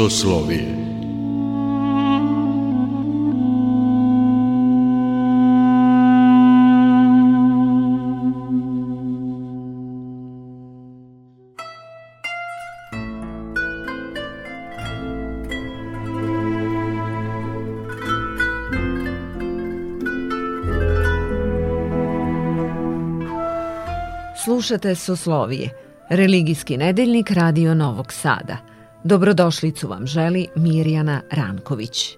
Soslovije Slušate Soslovije, religijski nedeljnik Radio Novog Sada. Dobrodošlicu vam želi Mirjana Ranković.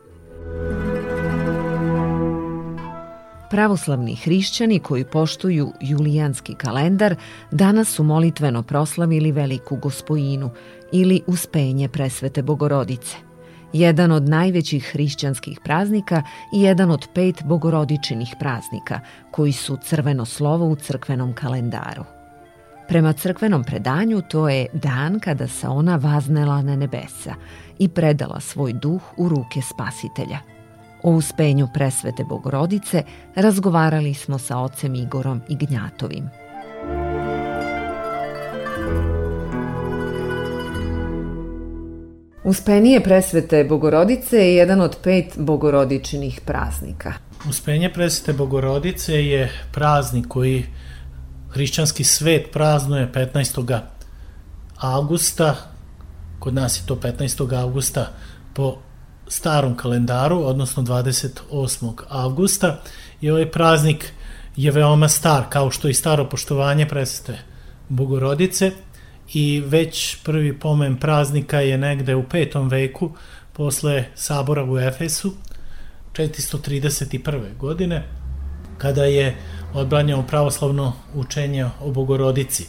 Pravoslavni hrišćani koji poštuju julijanski kalendar danas su molitveno proslavili Veliku gospojinu ili Uspenje presvete Bogorodice – jedan od najvećih hrišćanskih praznika i jedan od pet bogorodičinih praznika, koji su crveno slovo u crkvenom kalendaru. Prema crkvenom predanju to je dan kada se ona vaznela na nebesa i predala svoj duh u ruke spasitelja. O uspenju presvete Bogorodice razgovarali smo sa ocem Igorom Ignjatovim. Uspenije presvete Bogorodice je jedan od pet bogorodičinih praznika. Uspenje presvete Bogorodice je praznik koji hrišćanski svet praznuje 15. augusta, kod nas je to 15. augusta po starom kalendaru, odnosno 28. augusta i ovaj praznik je veoma star, kao što i staro poštovanje presvete Bogorodice i već prvi pomen praznika je negde u petom veku posle sabora u Efesu 431. godine kada je odbranjao pravoslavno učenje o Bogorodici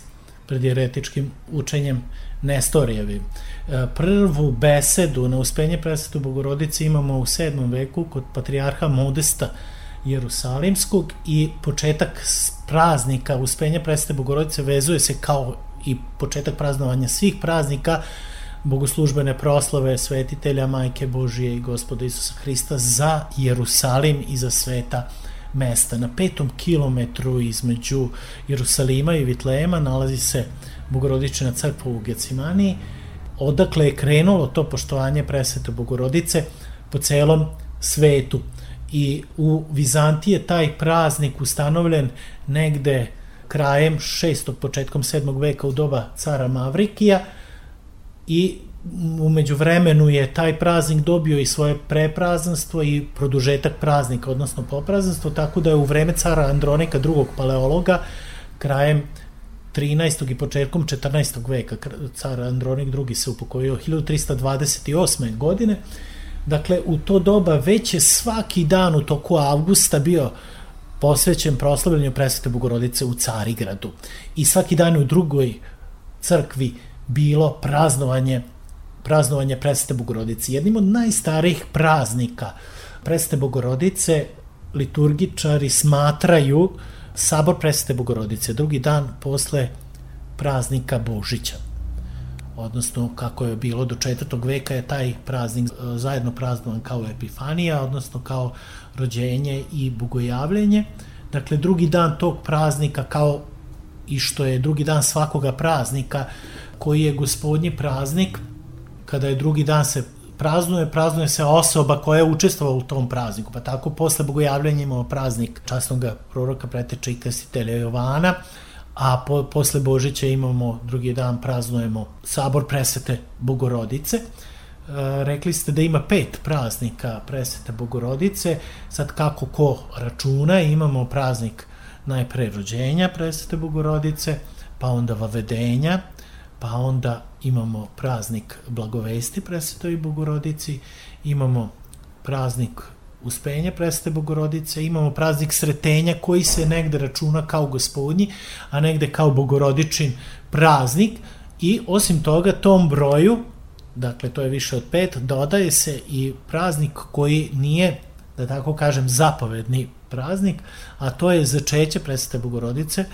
pred jeretičkim učenjem Nestorijevim. E, prvu besedu na uspenje presvetu Bogorodice imamo u 7. veku kod patrijarha Modesta Jerusalimskog i početak praznika uspenja presvete Bogorodice vezuje se kao i početak praznovanja svih praznika bogoslužbene proslave svetitelja Majke Božije i gospoda Isusa Hrista za Jerusalim i za sveta mesta. Na petom kilometru između Jerusalima i Vitlejema nalazi se Bogorodična crkva u Gecimaniji, odakle je krenulo to poštovanje presvete Bogorodice po celom svetu. I u Vizantiji je taj praznik ustanovljen negde krajem 6. početkom 7. veka u doba cara Mavrikija i umeđu vremenu je taj praznik dobio i svoje preprazanstvo i produžetak praznika, odnosno poprazanstvo, tako da je u vreme cara Andronika, drugog paleologa, krajem 13. i početkom 14. veka, car Andronik II se upokojio 1328. godine, dakle u to doba već je svaki dan u toku avgusta bio posvećen proslavljanju presvete Bogorodice u Carigradu. I svaki dan u drugoj crkvi bilo praznovanje praznovanje presvete Bogorodice. Jednim od najstarijih praznika presvete Bogorodice liturgičari smatraju sabor presvete Bogorodice, drugi dan posle praznika Božića odnosno kako je bilo do četvrtog veka je taj praznik e, zajedno praznovan kao Epifanija, odnosno kao rođenje i bogojavljenje. Dakle, drugi dan tog praznika kao i što je drugi dan svakoga praznika koji je gospodnji praznik kada je drugi dan se praznuje, praznuje se osoba koja je učestvovala u tom prazniku. Pa tako posle bogojavljenja imamo praznik časnog proroka preteče i krstitelja Jovana, a po, posle Božića imamo drugi dan praznujemo sabor presvete Bogorodice. E, rekli ste da ima pet praznika presvete Bogorodice, sad kako ko računa, imamo praznik najpre rođenja presvete Bogorodice, pa onda vavedenja, pa onda imamo praznik blagovesti presvetoj Bogorodici, imamo praznik uspenja presvete Bogorodice, imamo praznik sretenja koji se negde računa kao gospodnji, a negde kao bogorodičin praznik i osim toga tom broju, dakle to je više od pet, dodaje se i praznik koji nije, da tako kažem, zapovedni praznik, a to je začeće presvete Bogorodice,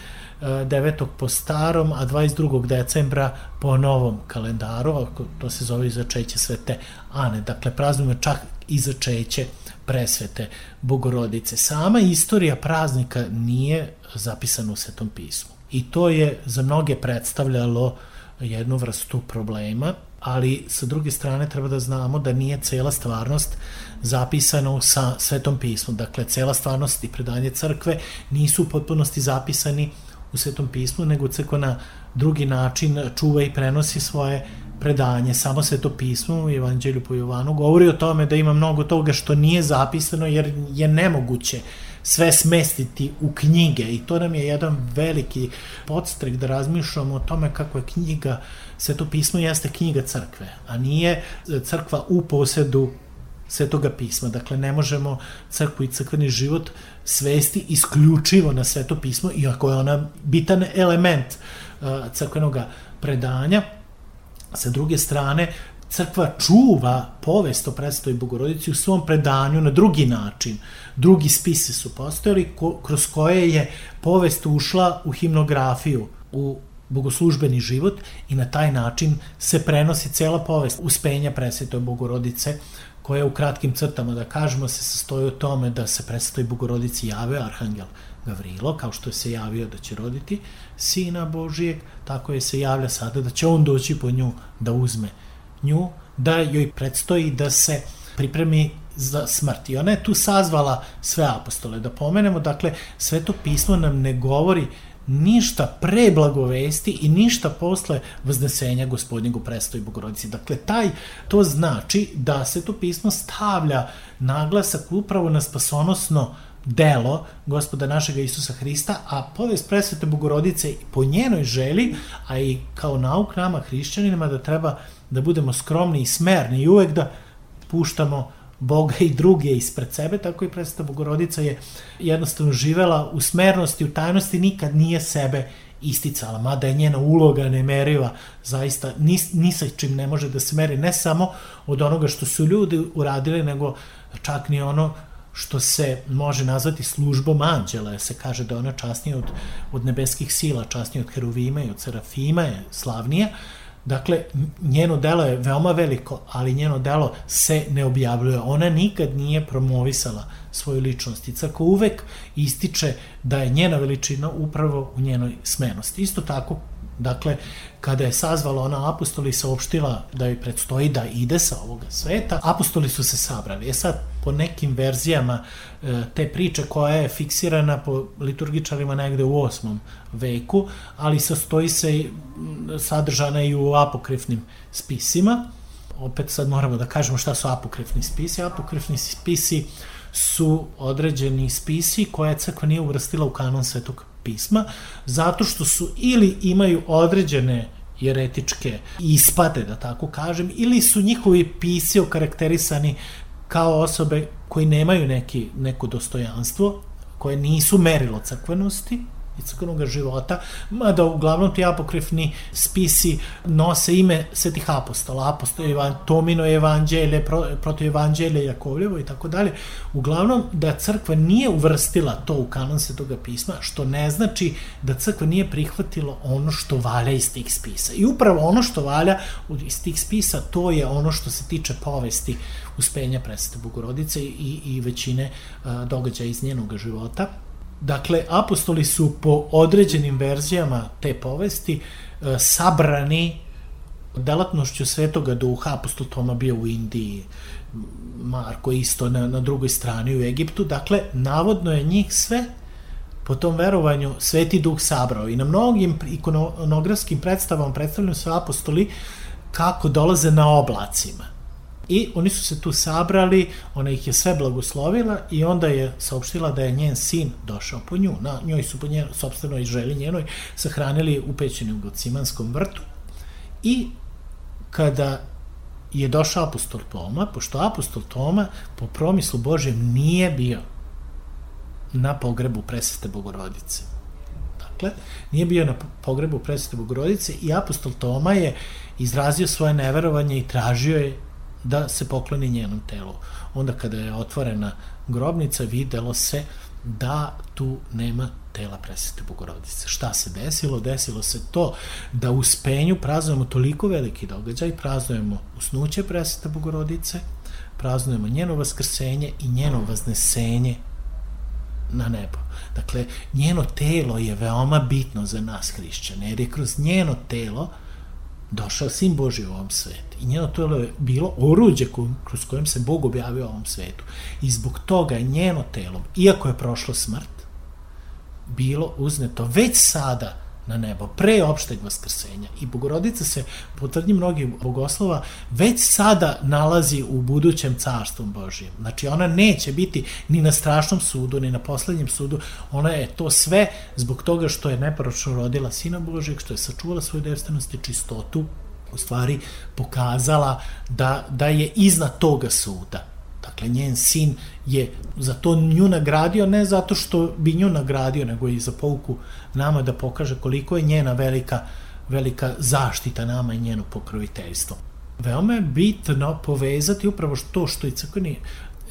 9. po starom, a 22. decembra po novom kalendaru, to se zove začeće svete Ane. Dakle, praznujemo čak i začeće presvete Bogorodice. Sama istorija praznika nije zapisana u Svetom pismu. I to je za mnoge predstavljalo jednu vrstu problema, ali sa druge strane treba da znamo da nije cela stvarnost zapisana u sa Svetom pismu. Dakle, cela stvarnost i predanje crkve nisu u potpunosti zapisani u Svetom pismu, nego crkva na drugi način čuva i prenosi svoje predanje. Samo Sveto pismo u Evanđelju po Jovanu govori o tome da ima mnogo toga što nije zapisano jer je nemoguće sve smestiti u knjige i to nam je jedan veliki podstrek da razmišljamo o tome kako je knjiga, Sveto pismo jeste knjiga crkve, a nije crkva u posedu svetoga pisma. Dakle, ne možemo crkvu i crkveni život svesti isključivo na sveto pismo, iako je ona bitan element uh, crkvenog predanja. Sa druge strane, crkva čuva povest o predstavi Bogorodici u svom predanju na drugi način. Drugi spise su postojali ko, kroz koje je povest ušla u himnografiju, u bogoslužbeni život i na taj način se prenosi cela povest uspenja presvetoj Bogorodice koja u kratkim crtama, da kažemo, se sastoji u tome da se predstavi Bogorodici jave Arhangel Gavrilo, kao što je se javio da će roditi Sina Božijeg, tako je se javlja sada da će on doći po nju da uzme nju, da joj predstoji da se pripremi za smrt. I ona je tu sazvala sve apostole. Da pomenemo, dakle, sveto pismo nam ne govori ništa pre blagovesti i ništa posle vznesenja gospodnjeg prestoji Bogorodici. Dakle, taj, to znači da se to pismo stavlja naglasak upravo na spasonosno delo gospoda našeg Isusa Hrista, a povest presvete Bogorodice po njenoj želi, a i kao nauk nama hrišćanima da treba da budemo skromni i smerni i uvek da puštamo Boga i druge ispred sebe, tako i predstava Bogorodica je jednostavno živela u smernosti, u tajnosti, nikad nije sebe isticala, mada je njena uloga nemeriva, zaista ni, ni sa čim ne može da se meri, ne samo od onoga što su ljudi uradili, nego čak ni ono što se može nazvati službom anđela, se kaže da ona časnija od, od nebeskih sila, časnija od heruvima i od serafima je slavnija, Dakle, njeno delo je veoma veliko, ali njeno delo se ne objavljuje. Ona nikad nije promovisala svoju ličnost i crkva uvek ističe da je njena veličina upravo u njenoj smenosti. Isto tako, dakle, kada je sazvala ona apostoli i saopštila da joj predstoji da ide sa ovoga sveta, apostoli su se sabrali. E sad, po nekim verzijama e, te priče koja je fiksirana po liturgičarima negde u 8. veku, ali sastoji se sadržana i u apokrifnim spisima. Opet sad moramo da kažemo šta su apokrifni spisi. Apokrifni spisi su određeni spisi koje crkva nije uvrstila u kanon svetog pisma, zato što su ili imaju određene jeretičke ispade, da tako kažem, ili su njihovi pisi okarakterisani kao osobe koji nemaju neki, neko dostojanstvo, koje nisu merilo crkvenosti, i crkvenog života, mada uglavnom ti apokrifni spisi nose ime svetih apostola, apostol Evan, Tomino evanđelje, pro, proto evanđelje Jakovljevo i tako dalje. Uglavnom da crkva nije uvrstila to u kanon svetoga pisma, što ne znači da crkva nije prihvatila ono što valja iz tih spisa. I upravo ono što valja iz tih spisa, to je ono što se tiče povesti uspenja presvete Bogorodice i, i većine a, događaja iz njenog života Dakle, apostoli su po određenim verzijama te povesti e, sabrani delatnošću svetoga duha, apostol Toma bio u Indiji, Marko isto na, na drugoj strani u Egiptu, dakle, navodno je njih sve po tom verovanju sveti duh sabrao. I na mnogim ikonografskim predstavama predstavljaju su apostoli kako dolaze na oblacima I oni su se tu sabrali, ona ih je sve blagoslovila i onda je saopštila da je njen sin došao po nju. Na njoj su po njenoj, sobstvenoj želi njenoj, sahranili u pećini u Gocimanskom vrtu. I kada je došao apostol Toma, pošto apostol Toma po promislu Božjem nije bio na pogrebu presvete Bogorodice. Dakle, nije bio na pogrebu presvete Bogorodice i apostol Toma je izrazio svoje neverovanje i tražio je da se pokloni njenom telu. Onda kada je otvorena grobnica, videlo se da tu nema tela presvete Bogorodice. Šta se desilo? Desilo se to da u spenju praznujemo toliko veliki događaj, praznujemo usnuće presvete Bogorodice, praznujemo njeno vaskrsenje i njeno vaznesenje na nebo. Dakle, njeno telo je veoma bitno za nas hrišćane, jer je kroz njeno telo došao sin Boži u ovom svetu. I njeno telo je bilo oruđe kroz kojem se Bog objavio u ovom svetu. I zbog toga je njeno telo, iako je prošlo smrt, bilo uzneto već sada na nebo, pre opšteg vaskrsenja. I Bogorodica se, po tvrdnji mnogih bogoslova, već sada nalazi u budućem carstvu Božijem. Znači, ona neće biti ni na strašnom sudu, ni na poslednjem sudu. Ona je to sve zbog toga što je neporočno rodila Sina Božijeg, što je sačuvala svoju devstvenost i čistotu, u stvari pokazala da, da je iznad toga suda. Dakle, njen sin je za to nju nagradio, ne zato što bi nju nagradio, nego i za pouku nama da pokaže koliko je njena velika, velika zaštita nama i njeno pokroviteljstvo. Veoma je bitno povezati upravo to što i crkveni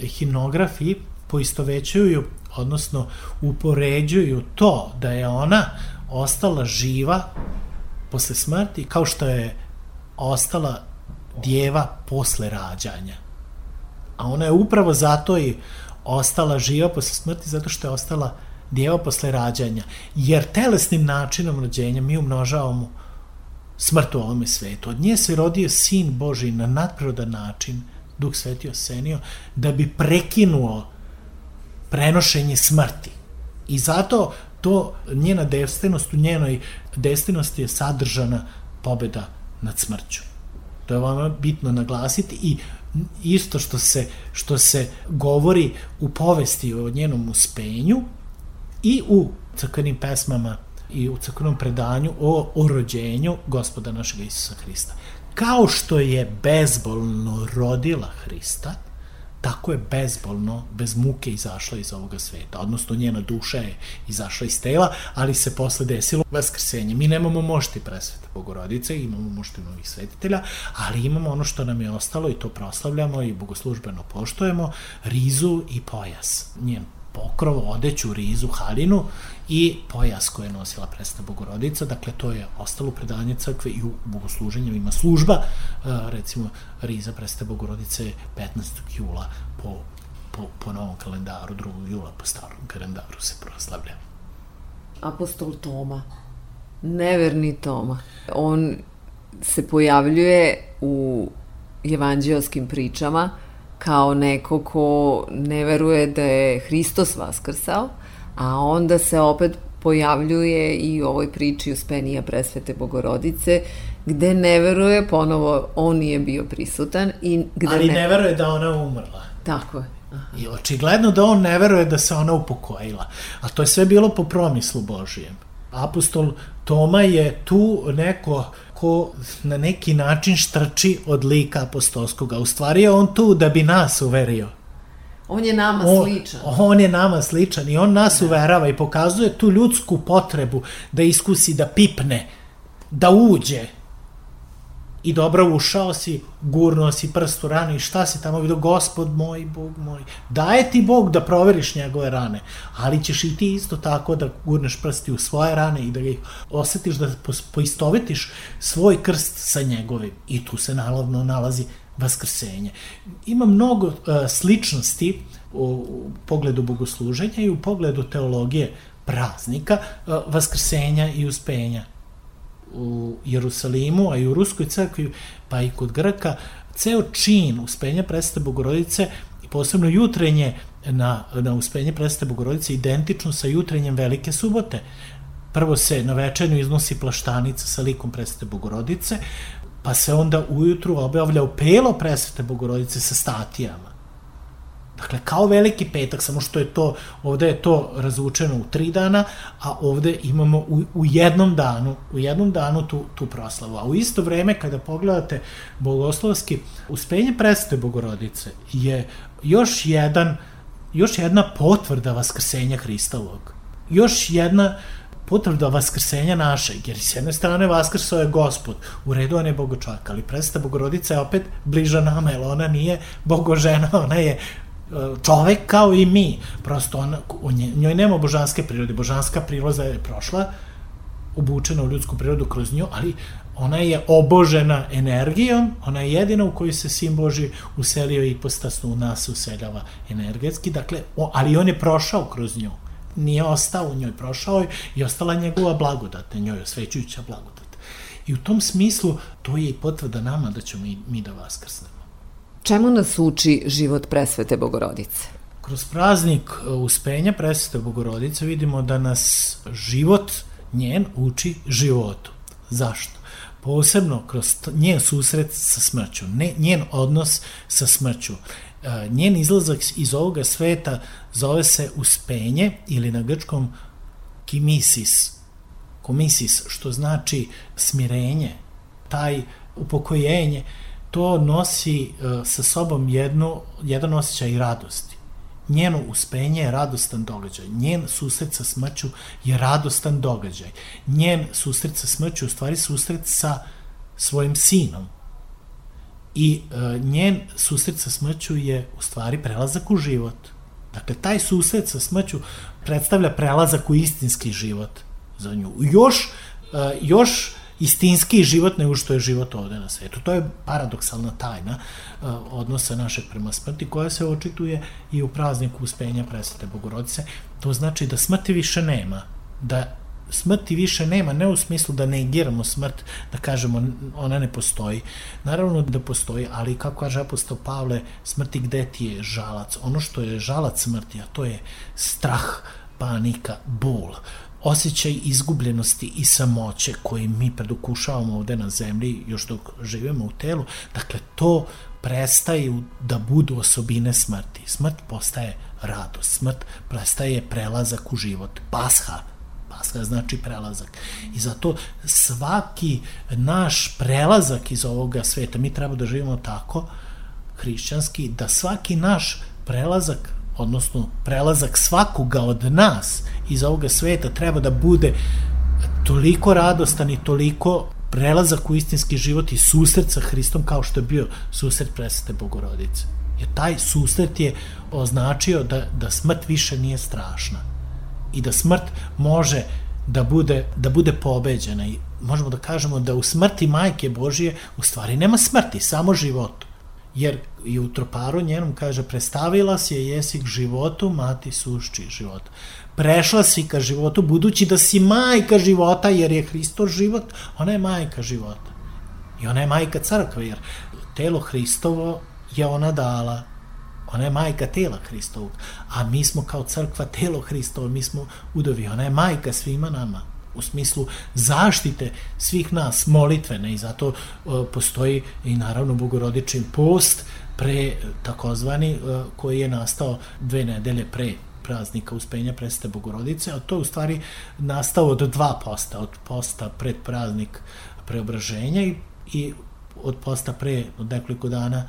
himnografi poistovećuju, odnosno upoređuju to da je ona ostala živa posle smrti, kao što je ostala djeva posle rađanja a ona je upravo zato i ostala živa posle smrti, zato što je ostala djeva posle rađanja. Jer telesnim načinom rođenja mi umnožavamo smrt u ovome svetu. Od nje se rodio sin Boži na nadprirodan način, Duh Sveti osenio, da bi prekinuo prenošenje smrti. I zato to njena devstvenost, u njenoj devstvenosti je sadržana pobeda nad smrću. To je vama bitno naglasiti i isto što se, što se govori u povesti o njenom uspenju i u crkvenim pesmama i u crkvenom predanju o, o rođenju gospoda našeg Isusa Hrista. Kao što je bezbolno rodila Hrista, tako je bezbolno, bez muke izašla iz ovoga sveta, odnosno njena duša je izašla iz tela, ali se posle desilo vaskrsenje. Mi nemamo mošti presveta Bogorodice, imamo mošti novih svetitelja, ali imamo ono što nam je ostalo i to proslavljamo i bogoslužbeno poštujemo, rizu i pojas. Njen pokrov, odeću, rizu, halinu i pojas koje je nosila presna bogorodica, dakle to je ostalo predanje crkve i u bogosluženju ima služba, e, recimo riza presne bogorodice 15. jula po, po, po novom kalendaru, 2. jula po starom kalendaru se proslavlja. Apostol Toma, neverni Toma, on se pojavljuje u evanđelskim pričama, kao neko ko ne veruje da je Hristos vaskrsao, a onda se opet pojavljuje i u ovoj priči uspenija presvete bogorodice, gde ne veruje, ponovo on nije bio prisutan. I gde Ali ne, ne veruje da ona umrla. Tako je. Aha. I očigledno da on ne veruje da se ona upokojila. A to je sve bilo po promislu Božijem. Apostol Toma je tu neko ko na neki način štrči od lika apostolskog. U stvari je on tu da bi nas uverio. On je nama on, sličan. On je nama sličan i on nas da. uverava i pokazuje tu ljudsku potrebu da iskusi, da pipne, da uđe I dobro ušao si, gurnuo si prst u ranu i šta si tamo vidio? Gospod moj, Bog moj. Daje ti Bog da proveriš njegove rane, ali ćeš i ti isto tako da gurneš prsti u svoje rane i da ga osetiš, da poistovetiš svoj krst sa njegovim. I tu se naravno nalazi vaskrsenje. Ima mnogo uh, sličnosti u, u pogledu bogosluženja i u pogledu teologije praznika, uh, vaskrsenja i uspenja u Jerusalimu, a i u Ruskoj crkvi, pa i kod Grka, ceo čin uspenja predstave Bogorodice i posebno jutrenje na, na uspenje predstave Bogorodice identično sa jutrenjem Velike subote. Prvo se na večernju iznosi plaštanica sa likom predstave Bogorodice, pa se onda ujutru objavlja upelo predstave Bogorodice sa statijama. Dakle, kao veliki petak, samo što je to, ovde je to razvučeno u tri dana, a ovde imamo u, u jednom danu, u jednom danu tu, tu proslavu. A u isto vreme, kada pogledate bogoslovski, uspenje predstave Bogorodice je još jedan, još jedna potvrda vaskrsenja Hristovog. Još jedna potvrda vaskrsenja našeg, jer s jedne strane vaskrsao je gospod, u redu on je bogočak, ali predstava Bogorodica je opet bliža nama, jer ona nije bogožena, ona je čovek kao i mi, prosto ona, u njoj nema božanske prirode, božanska priroda je prošla, obučena u ljudsku prirodu kroz nju, ali ona je obožena energijom, ona je jedina u kojoj se sin Boži uselio i postasno u nas useljava energetski, dakle, o, ali on je prošao kroz nju, nije ostao u njoj, prošao je i ostala njegova blagodat, njoj osvećujuća blagodat. I u tom smislu to je i potvrda nama da ćemo mi, mi da vaskrsnemo. Čemu nas uči život presvete Bogorodice? Kroz praznik e, uspenja presvete Bogorodice vidimo da nas život njen uči životu. Zašto? Posebno kroz njen susret sa smrću, ne, njen odnos sa smrću. E, njen izlazak iz ovoga sveta zove se uspenje ili na grčkom kimisis, komisis, što znači smirenje, taj upokojenje, to nosi e, sa sobom jednu, jedan osjećaj radosti. Njeno uspenje je radostan događaj. Njen susret sa smrću je radostan događaj. Njen susret sa smrću u stvari susret sa svojim sinom. I e, njen susret sa smrću je u stvari prelazak u život. Dakle, taj susret sa smrću predstavlja prelazak u istinski život za nju. Još, e, još istinski život nego što je život ovde na svetu. To je paradoksalna tajna uh, odnosa našeg prema smrti koja se očituje i u prazniku uspenja presvete Bogorodice. To znači da smrti više nema, da smrti više nema, ne u smislu da negiramo smrt, da kažemo ona ne postoji. Naravno da postoji, ali kako kaže apostol Pavle, smrti gde ti je žalac? Ono što je žalac smrti, a to je strah, panika, bol osjećaj izgubljenosti i samoće koji mi predukušavamo ovde na zemlji još dok živimo u telu, dakle to prestaju da budu osobine smrti. Smrt postaje radost, smrt prestaje prelazak u život. Pasha, pasha znači prelazak. I zato svaki naš prelazak iz ovoga sveta, mi treba da živimo tako, hrišćanski, da svaki naš prelazak odnosno prelazak svakoga od nas iz ovoga sveta treba da bude toliko radostan i toliko prelazak u istinski život i susret sa Hristom kao što je bio susret presvete Bogorodice. Jer taj susret je označio da, da smrt više nije strašna i da smrt može da bude, da bude pobeđena i možemo da kažemo da u smrti majke Božije u stvari nema smrti, samo životu jer i u troparu njenom kaže prestavila si je jesi k životu, mati sušči život. Prešla si ka životu, budući da si majka života, jer je Hristo život, ona je majka života. I ona je majka crkve, jer telo Hristovo je ona dala. Ona je majka tela Hristovog. A mi smo kao crkva telo Hristovo, mi smo udovi. Ona je majka svima nama u smislu zaštite svih nas, molitvene. I zato uh, postoji i naravno bogorodičin post pre takozvani uh, koji je nastao dve nedelje pre praznika uspenja presete Bogorodice, a to je u stvari nastao od dva posta, od posta pred praznik preobraženja i, i od posta pre od nekoliko dana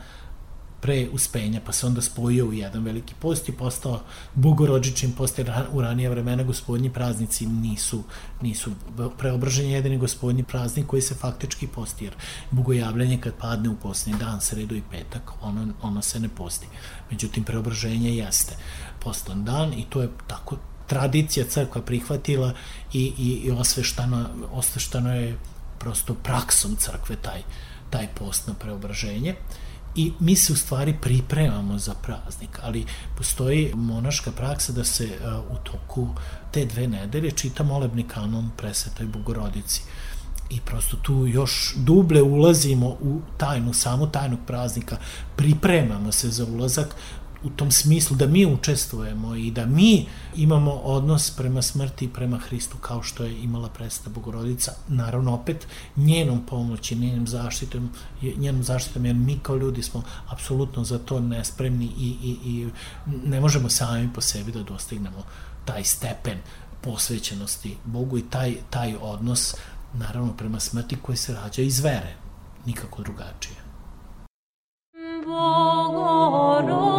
pre uspenja, pa se onda spojio u jedan veliki post i postao bogorođičin post, jer u ranije vremena gospodnji praznici nisu, nisu preobražen jedini gospodnji praznik koji se faktički posti, jer bogojavljanje kad padne u poslednji dan, sredu i petak, ono, ono se ne posti. Međutim, preobraženje jeste postan dan i to je tako tradicija crkva prihvatila i, i, i osveštano, osveštano je prosto praksom crkve taj, taj post na preobraženje. Uh, i mi se u stvari pripremamo za praznik, ali postoji monaška praksa da se uh, u toku te dve nedelje čita molebni kanon presvetoj Bogorodici. I prosto tu još duble ulazimo u tajnu, samu tajnu praznika, pripremamo se za ulazak u tom smislu da mi učestvujemo i da mi imamo odnos prema smrti i prema Hristu kao što je imala presta Bogorodica, naravno opet njenom pomoći, njenom zaštitom, njenom zaštitom, jer mi kao ljudi smo apsolutno za to nespremni i, i, i ne možemo sami po sebi da dostignemo taj stepen posvećenosti Bogu i taj, taj odnos naravno prema smrti koji se rađa iz vere, nikako drugačije. Bogoro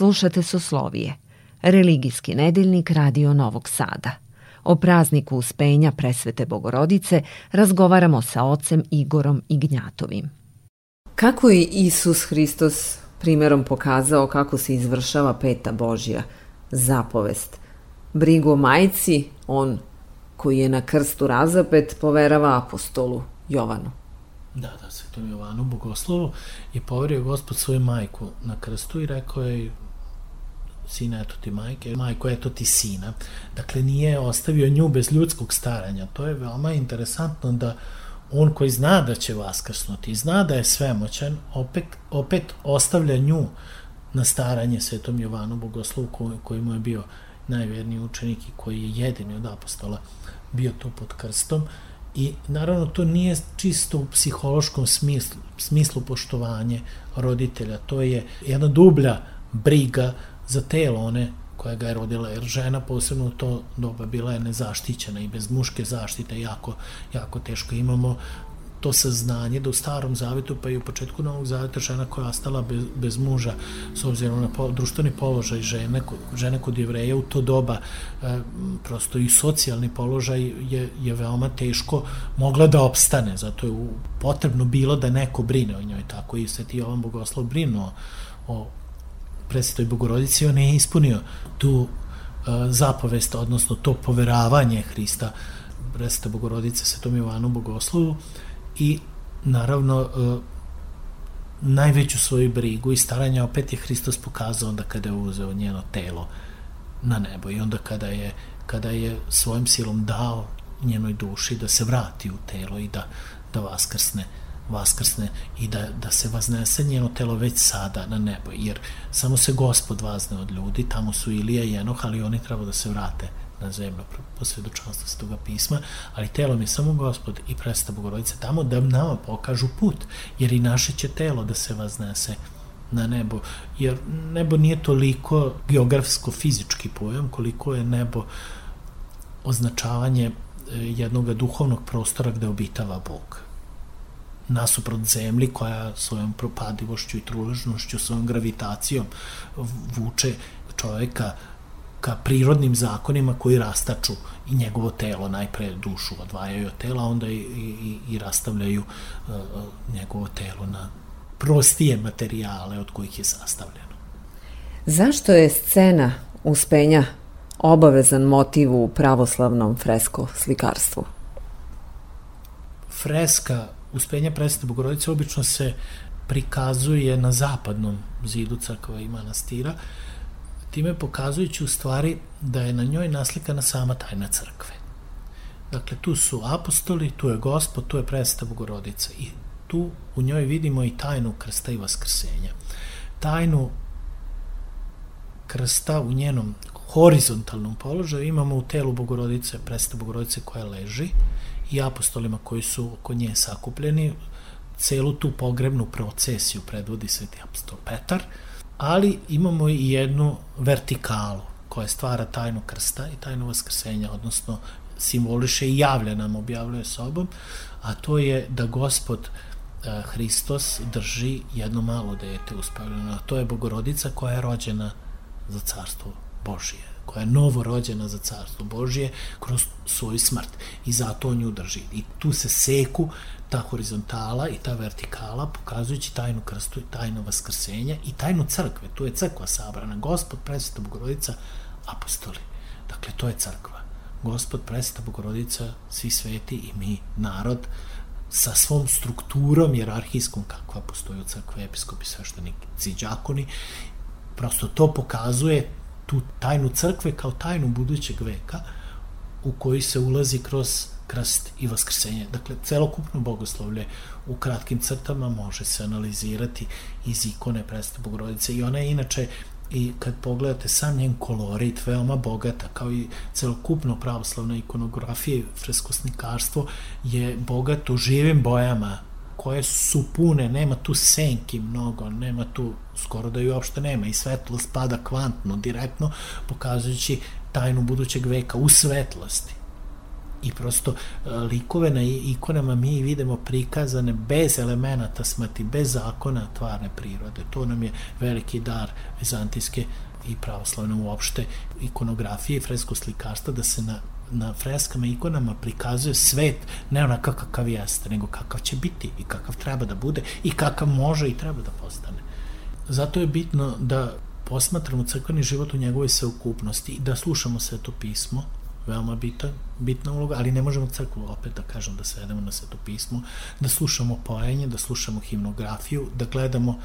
Slušate Soslovije, religijski nedeljnik Radio Novog Sada. O prazniku uspenja presvete Bogorodice razgovaramo sa ocem Igorom Ignjatovim. Kako je Isus Hristos primerom pokazao kako se izvršava peta Božja zapovest? Brigu o majci, on koji je na krstu razapet, poverava apostolu Jovanu. Da, da, svetom Jovanu, bogoslovu, je poverio gospod svoju majku na krstu i rekao je sina, eto ti majke, majko, eto ti sina. Dakle, nije ostavio nju bez ljudskog staranja. To je veoma interesantno da on koji zna da će vaskrsnuti, zna da je svemoćan, opet, opet ostavlja nju na staranje svetom Jovanu Bogoslovu koji, koji mu je bio najvjerniji učenik i koji je jedini od apostola bio tu pod krstom i naravno to nije čisto u psihološkom smislu, smislu poštovanje roditelja, to je jedna dublja briga za telo one koja ga je rodila, jer žena posebno u to doba bila je nezaštićena i bez muške zaštite jako, jako teško. Imamo to saznanje da u starom zavetu pa i u početku novog zaveta žena koja je ostala bez, bez muža s obzirom na po, društveni položaj žene, žene kod jevreja u to doba e, prosto i socijalni položaj je, je veoma teško mogla da opstane, zato je potrebno bilo da neko brine o njoj, tako i Sveti Jovan Bogoslov brinuo o presvetoj Bogorodici, on je ispunio tu uh, zapovest, odnosno to poveravanje Hrista. Presvete Bogorodice Svetom Jovanu Bogoslovu i naravno uh, najveću svoju brigu i staranja opet je Hristos pokazao onda kada je uzeo njeno telo na nebo i onda kada je, kada je svojim silom dao njenoj duši da se vrati u telo i da, da vaskrsne vaskrsne i da, da se vaznese njeno telo već sada na nebo, jer samo se gospod vazne od ljudi, tamo su Ilija i Enoh, ali oni treba da se vrate na zemlju po svedočanstvu toga pisma, ali telo mi je samo gospod i presta Bogorodice tamo da nama pokažu put, jer i naše će telo da se vaznese na nebo, jer nebo nije toliko geografsko-fizički pojam koliko je nebo označavanje e, jednog duhovnog prostora gde obitava Bog nasuprot zemlji koja svojom propadivošću i truležnošću, svojom gravitacijom vuče čoveka ka prirodnim zakonima koji rastaču i njegovo telo, najpre dušu odvajaju od tela, onda i, i, i rastavljaju uh, njegovo telo na prostije materijale od kojih je sastavljeno. Zašto je scena uspenja obavezan motiv u pravoslavnom fresko slikarstvu? Freska uspenja presvete Bogorodice obično se prikazuje na zapadnom zidu crkva i manastira, time pokazujući u stvari da je na njoj naslikana sama tajna crkve. Dakle, tu su apostoli, tu je gospod, tu je presveta Bogorodica i tu u njoj vidimo i tajnu krsta i vaskrsenja. Tajnu krsta u njenom horizontalnom položaju imamo u telu Bogorodice, presveta Bogorodice koja leži i apostolima koji su oko nje sakupljeni. Celu tu pogrebnu procesiju predvodi sveti apostol Petar, ali imamo i jednu vertikalu koja stvara tajnu krsta i tajnu vaskrsenja, odnosno simboliše i javlja nam, objavljuje sobom, a to je da gospod eh, Hristos drži jedno malo dete uspavljeno, a to je Bogorodica koja je rođena za carstvo Božije koja je novorođena za carstvo Božije kroz svoju smrt i zato on nju drži. I tu se seku ta horizontala i ta vertikala pokazujući tajnu krstu i tajnu vaskrsenja i tajnu crkve. Tu je crkva sabrana. Gospod, presveta Bogorodica, apostoli. Dakle, to je crkva. Gospod, presveta Bogorodica, svi sveti i mi, narod, sa svom strukturom jerarhijskom kakva postoji u crkve, episkopi, sveštenici, džakoni, prosto to pokazuje tu tajnu crkve kao tajnu budućeg veka u koji se ulazi kroz krst i vaskrsenje. Dakle, celokupno bogoslovlje u kratkim crtama može se analizirati iz ikone Preste Bogorodice i ona je inače i kad pogledate sam njen kolorit veoma bogata kao i celokupno pravoslavna ikonografija i freskosnikarstvo je bogato živim bojama koje su pune, nema tu senki mnogo, nema tu skoro da ju uopšte nema i svetlo spada kvantno, direktno, pokazujući tajnu budućeg veka u svetlosti. i prosto e, likove na ikonama mi vidimo prikazane bez elemenata smrti, bez zakona tvarne prirode. To nam je veliki dar vizantijske i pravoslavne uopšte ikonografije i fresko slikarstva da se na na freskama i ikonama prikazuje svet ne onakav kakav jeste, nego kakav će biti i kakav treba da bude i kakav može i treba da postane. Zato je bitno da posmatramo crkveni život u njegovoj sveukupnosti i da slušamo sveto pismo, veoma bitan, bitna uloga, ali ne možemo crkvu opet da kažem da svedemo na sveto pismo, da slušamo poenje, da slušamo himnografiju, da gledamo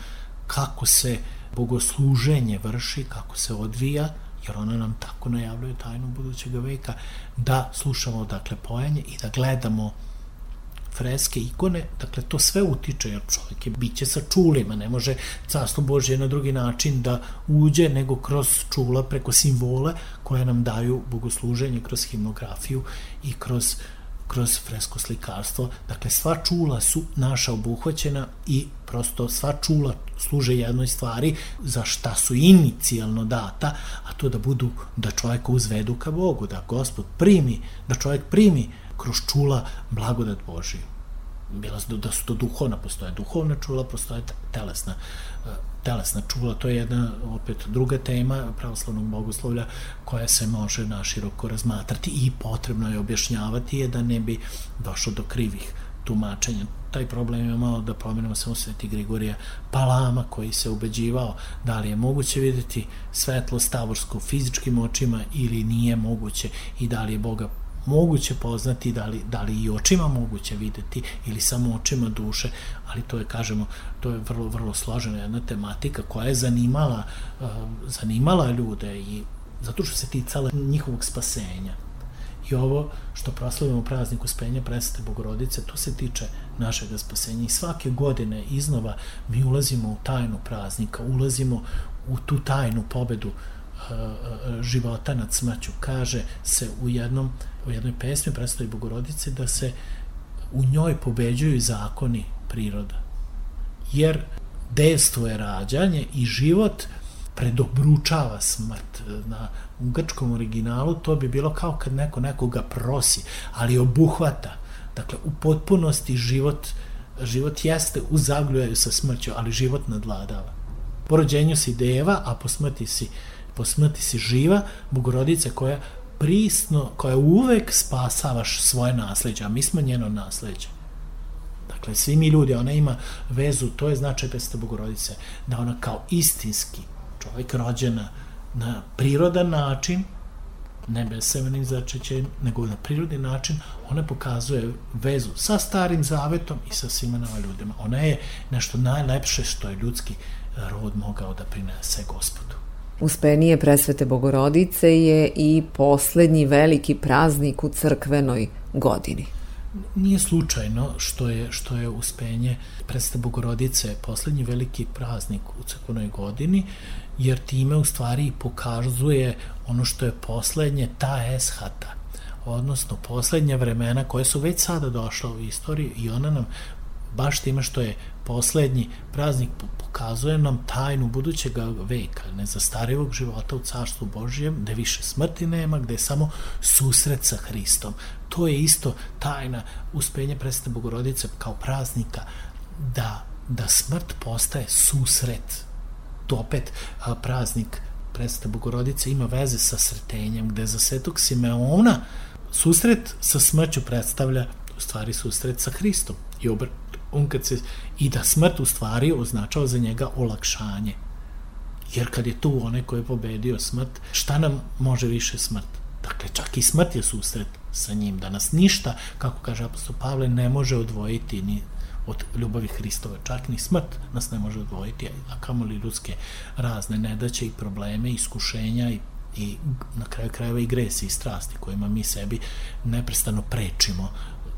kako se bogosluženje vrši, kako se odvija, jer ona nam tako najavljuje tajnu budućeg veka, da slušamo dakle poenje i da gledamo freske, ikone, dakle to sve utiče, jer čovjek je biće sa čulima, ne može carstvo Božje na drugi način da uđe nego kroz čula preko simbola koje nam daju bogosluženje kroz himnografiju i kroz kroz fresko slikarstvo. Dakle, sva čula su naša obuhvaćena i prosto sva čula služe jednoj stvari za šta su inicijalno data, a to da budu, da čovjeka uzvedu ka Bogu, da gospod primi, da čovjek primi kroz čula blagodat Božiju. Bila da su to duhovna, postoje duhovna čula, postoje telesna, e, telesna čula, to je jedna opet druga tema pravoslavnog bogoslovlja koja se može naširoko razmatrati i potrebno je objašnjavati je da ne bi došlo do krivih tumačenja. Taj problem je malo da pomenemo samo Sveti Grigorija Palama koji se ubeđivao da li je moguće videti svetlo stavorsko fizičkim očima ili nije moguće i da li je Boga moguće poznati, da li, da li i očima moguće videti ili samo očima duše, ali to je, kažemo, to je vrlo, vrlo složena jedna tematika koja je zanimala, uh, zanimala ljude i zato što se ticala njihovog spasenja. I ovo što proslavimo praznik uspenja presete Bogorodice, to se tiče našeg spasenja i svake godine iznova mi ulazimo u tajnu praznika, ulazimo u tu tajnu pobedu života nad smrću. Kaže se u jednom u jednoj pesmi predstavi Bogorodice da se u njoj pobeđuju zakoni priroda. Jer dejstvo je rađanje i život predobručava smrt. Na u grčkom originalu to bi bilo kao kad neko nekoga prosi, ali obuhvata. Dakle, u potpunosti život, život jeste u zagljujaju sa smrću, ali život nadladava. Po rođenju si deva, a po smrti si, po smrti si živa, bogorodica koja prisno, koja uvek spasavaš svoje nasleđe, a mi smo njeno nasleđe. Dakle, svi mi ljudi, ona ima vezu, to je značaj Pesete Bogorodice, da ona kao istinski čovjek rođena na prirodan način, ne besemenim začećem, nego na prirodni način, ona pokazuje vezu sa starim zavetom i sa svima nama ljudima. Ona je nešto najlepše što je ljudski rod mogao da prinese gospodu. Uspenije presvete Bogorodice je i poslednji veliki praznik u crkvenoj godini. Nije slučajno što je, što je uspenje presvete Bogorodice poslednji veliki praznik u crkvenoj godini, jer time u stvari pokazuje ono što je poslednje ta eshata, odnosno poslednja vremena koje su već sada došla u istoriju i ona nam baš time što je poslednji praznik pokazuje nam tajnu budućeg veka, nezastarivog života u Carstvu Božijem, gde više smrti nema, gde je samo susret sa Hristom. To je isto tajna uspenje predstavne Bogorodice kao praznika, da, da smrt postaje susret. To opet a, praznik predstavne Bogorodice ima veze sa sretenjem, gde za svetog Simeona susret sa smrću predstavlja u stvari susret sa Hristom i obr on kad se, i da smrt u stvari označava za njega olakšanje. Jer kad je tu onaj ko je pobedio smrt, šta nam može više smrt? Dakle, čak i smrt je susret sa njim, da nas ništa, kako kaže apostol Pavle, ne može odvojiti ni od ljubavi Hristove. Čak ni smrt nas ne može odvojiti, a kamoli ljudske razne nedaće i probleme, iskušenja i i na kraju krajeva i gresi i strasti kojima mi sebi neprestano prečimo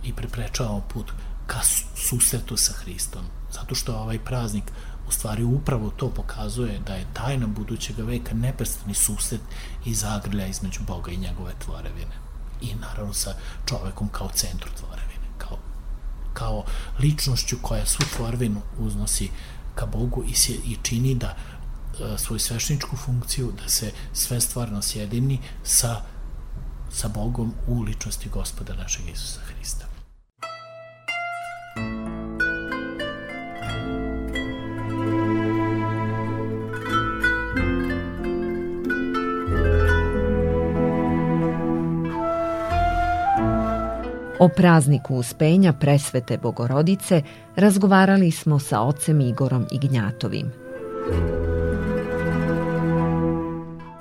i preprečavamo put ka susretu sa Hristom. Zato što ovaj praznik u stvari upravo to pokazuje da je tajna budućeg veka neprestani susret i zagrlja između Boga i njegove tvorevine. I naravno sa čovekom kao centru tvorevine, kao, kao ličnošću koja svu tvorevinu uznosi ka Bogu i, se, i čini da e, svoju svešničku funkciju, da se sve stvarno sjedini sa sa Bogom u ličnosti gospoda našeg Isusa. O prazniku uspenja presvete Bogorodice razgovarali smo sa ocem Igorom Ignjatovim.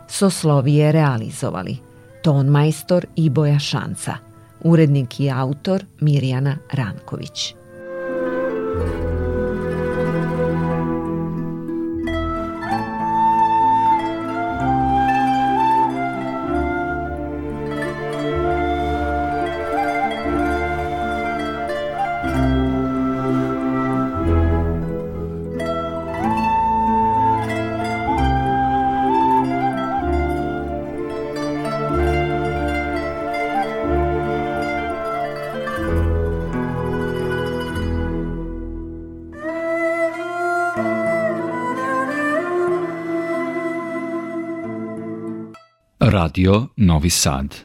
Soslovije realizovali ton majstor Iboja Šanca, urednik i autor Mirjana Ranković. Radio Novi Sad